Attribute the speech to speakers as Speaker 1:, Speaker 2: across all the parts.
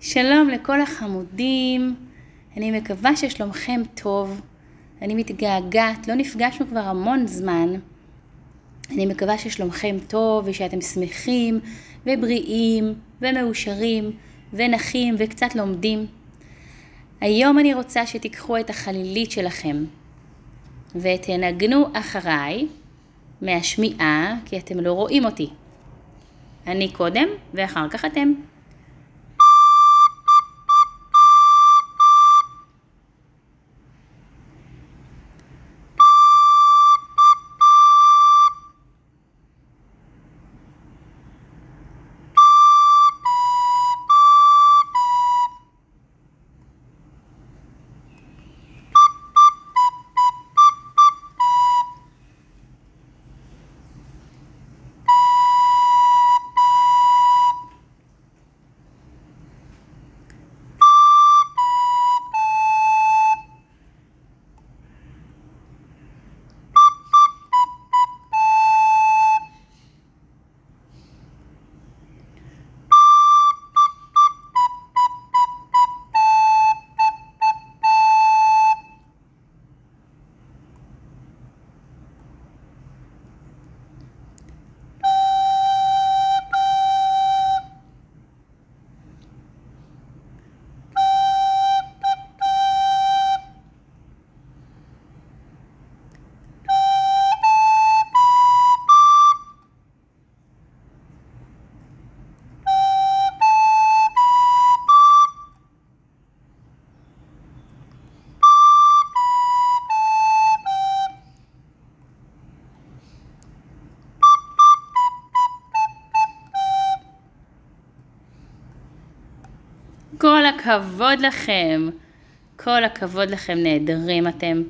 Speaker 1: שלום לכל החמודים, אני מקווה ששלומכם טוב. אני מתגעגעת, לא נפגשנו כבר המון זמן. אני מקווה ששלומכם טוב ושאתם שמחים ובריאים ומאושרים ונחים וקצת לומדים. היום אני רוצה שתיקחו את החלילית שלכם ותנגנו אחריי מהשמיעה, כי אתם לא רואים אותי. אני קודם ואחר כך אתם. כל הכבוד לכם. כל הכבוד לכם, נהדרים אתם.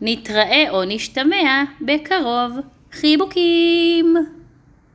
Speaker 1: נתראה או נשתמע בקרוב. חיבוקים!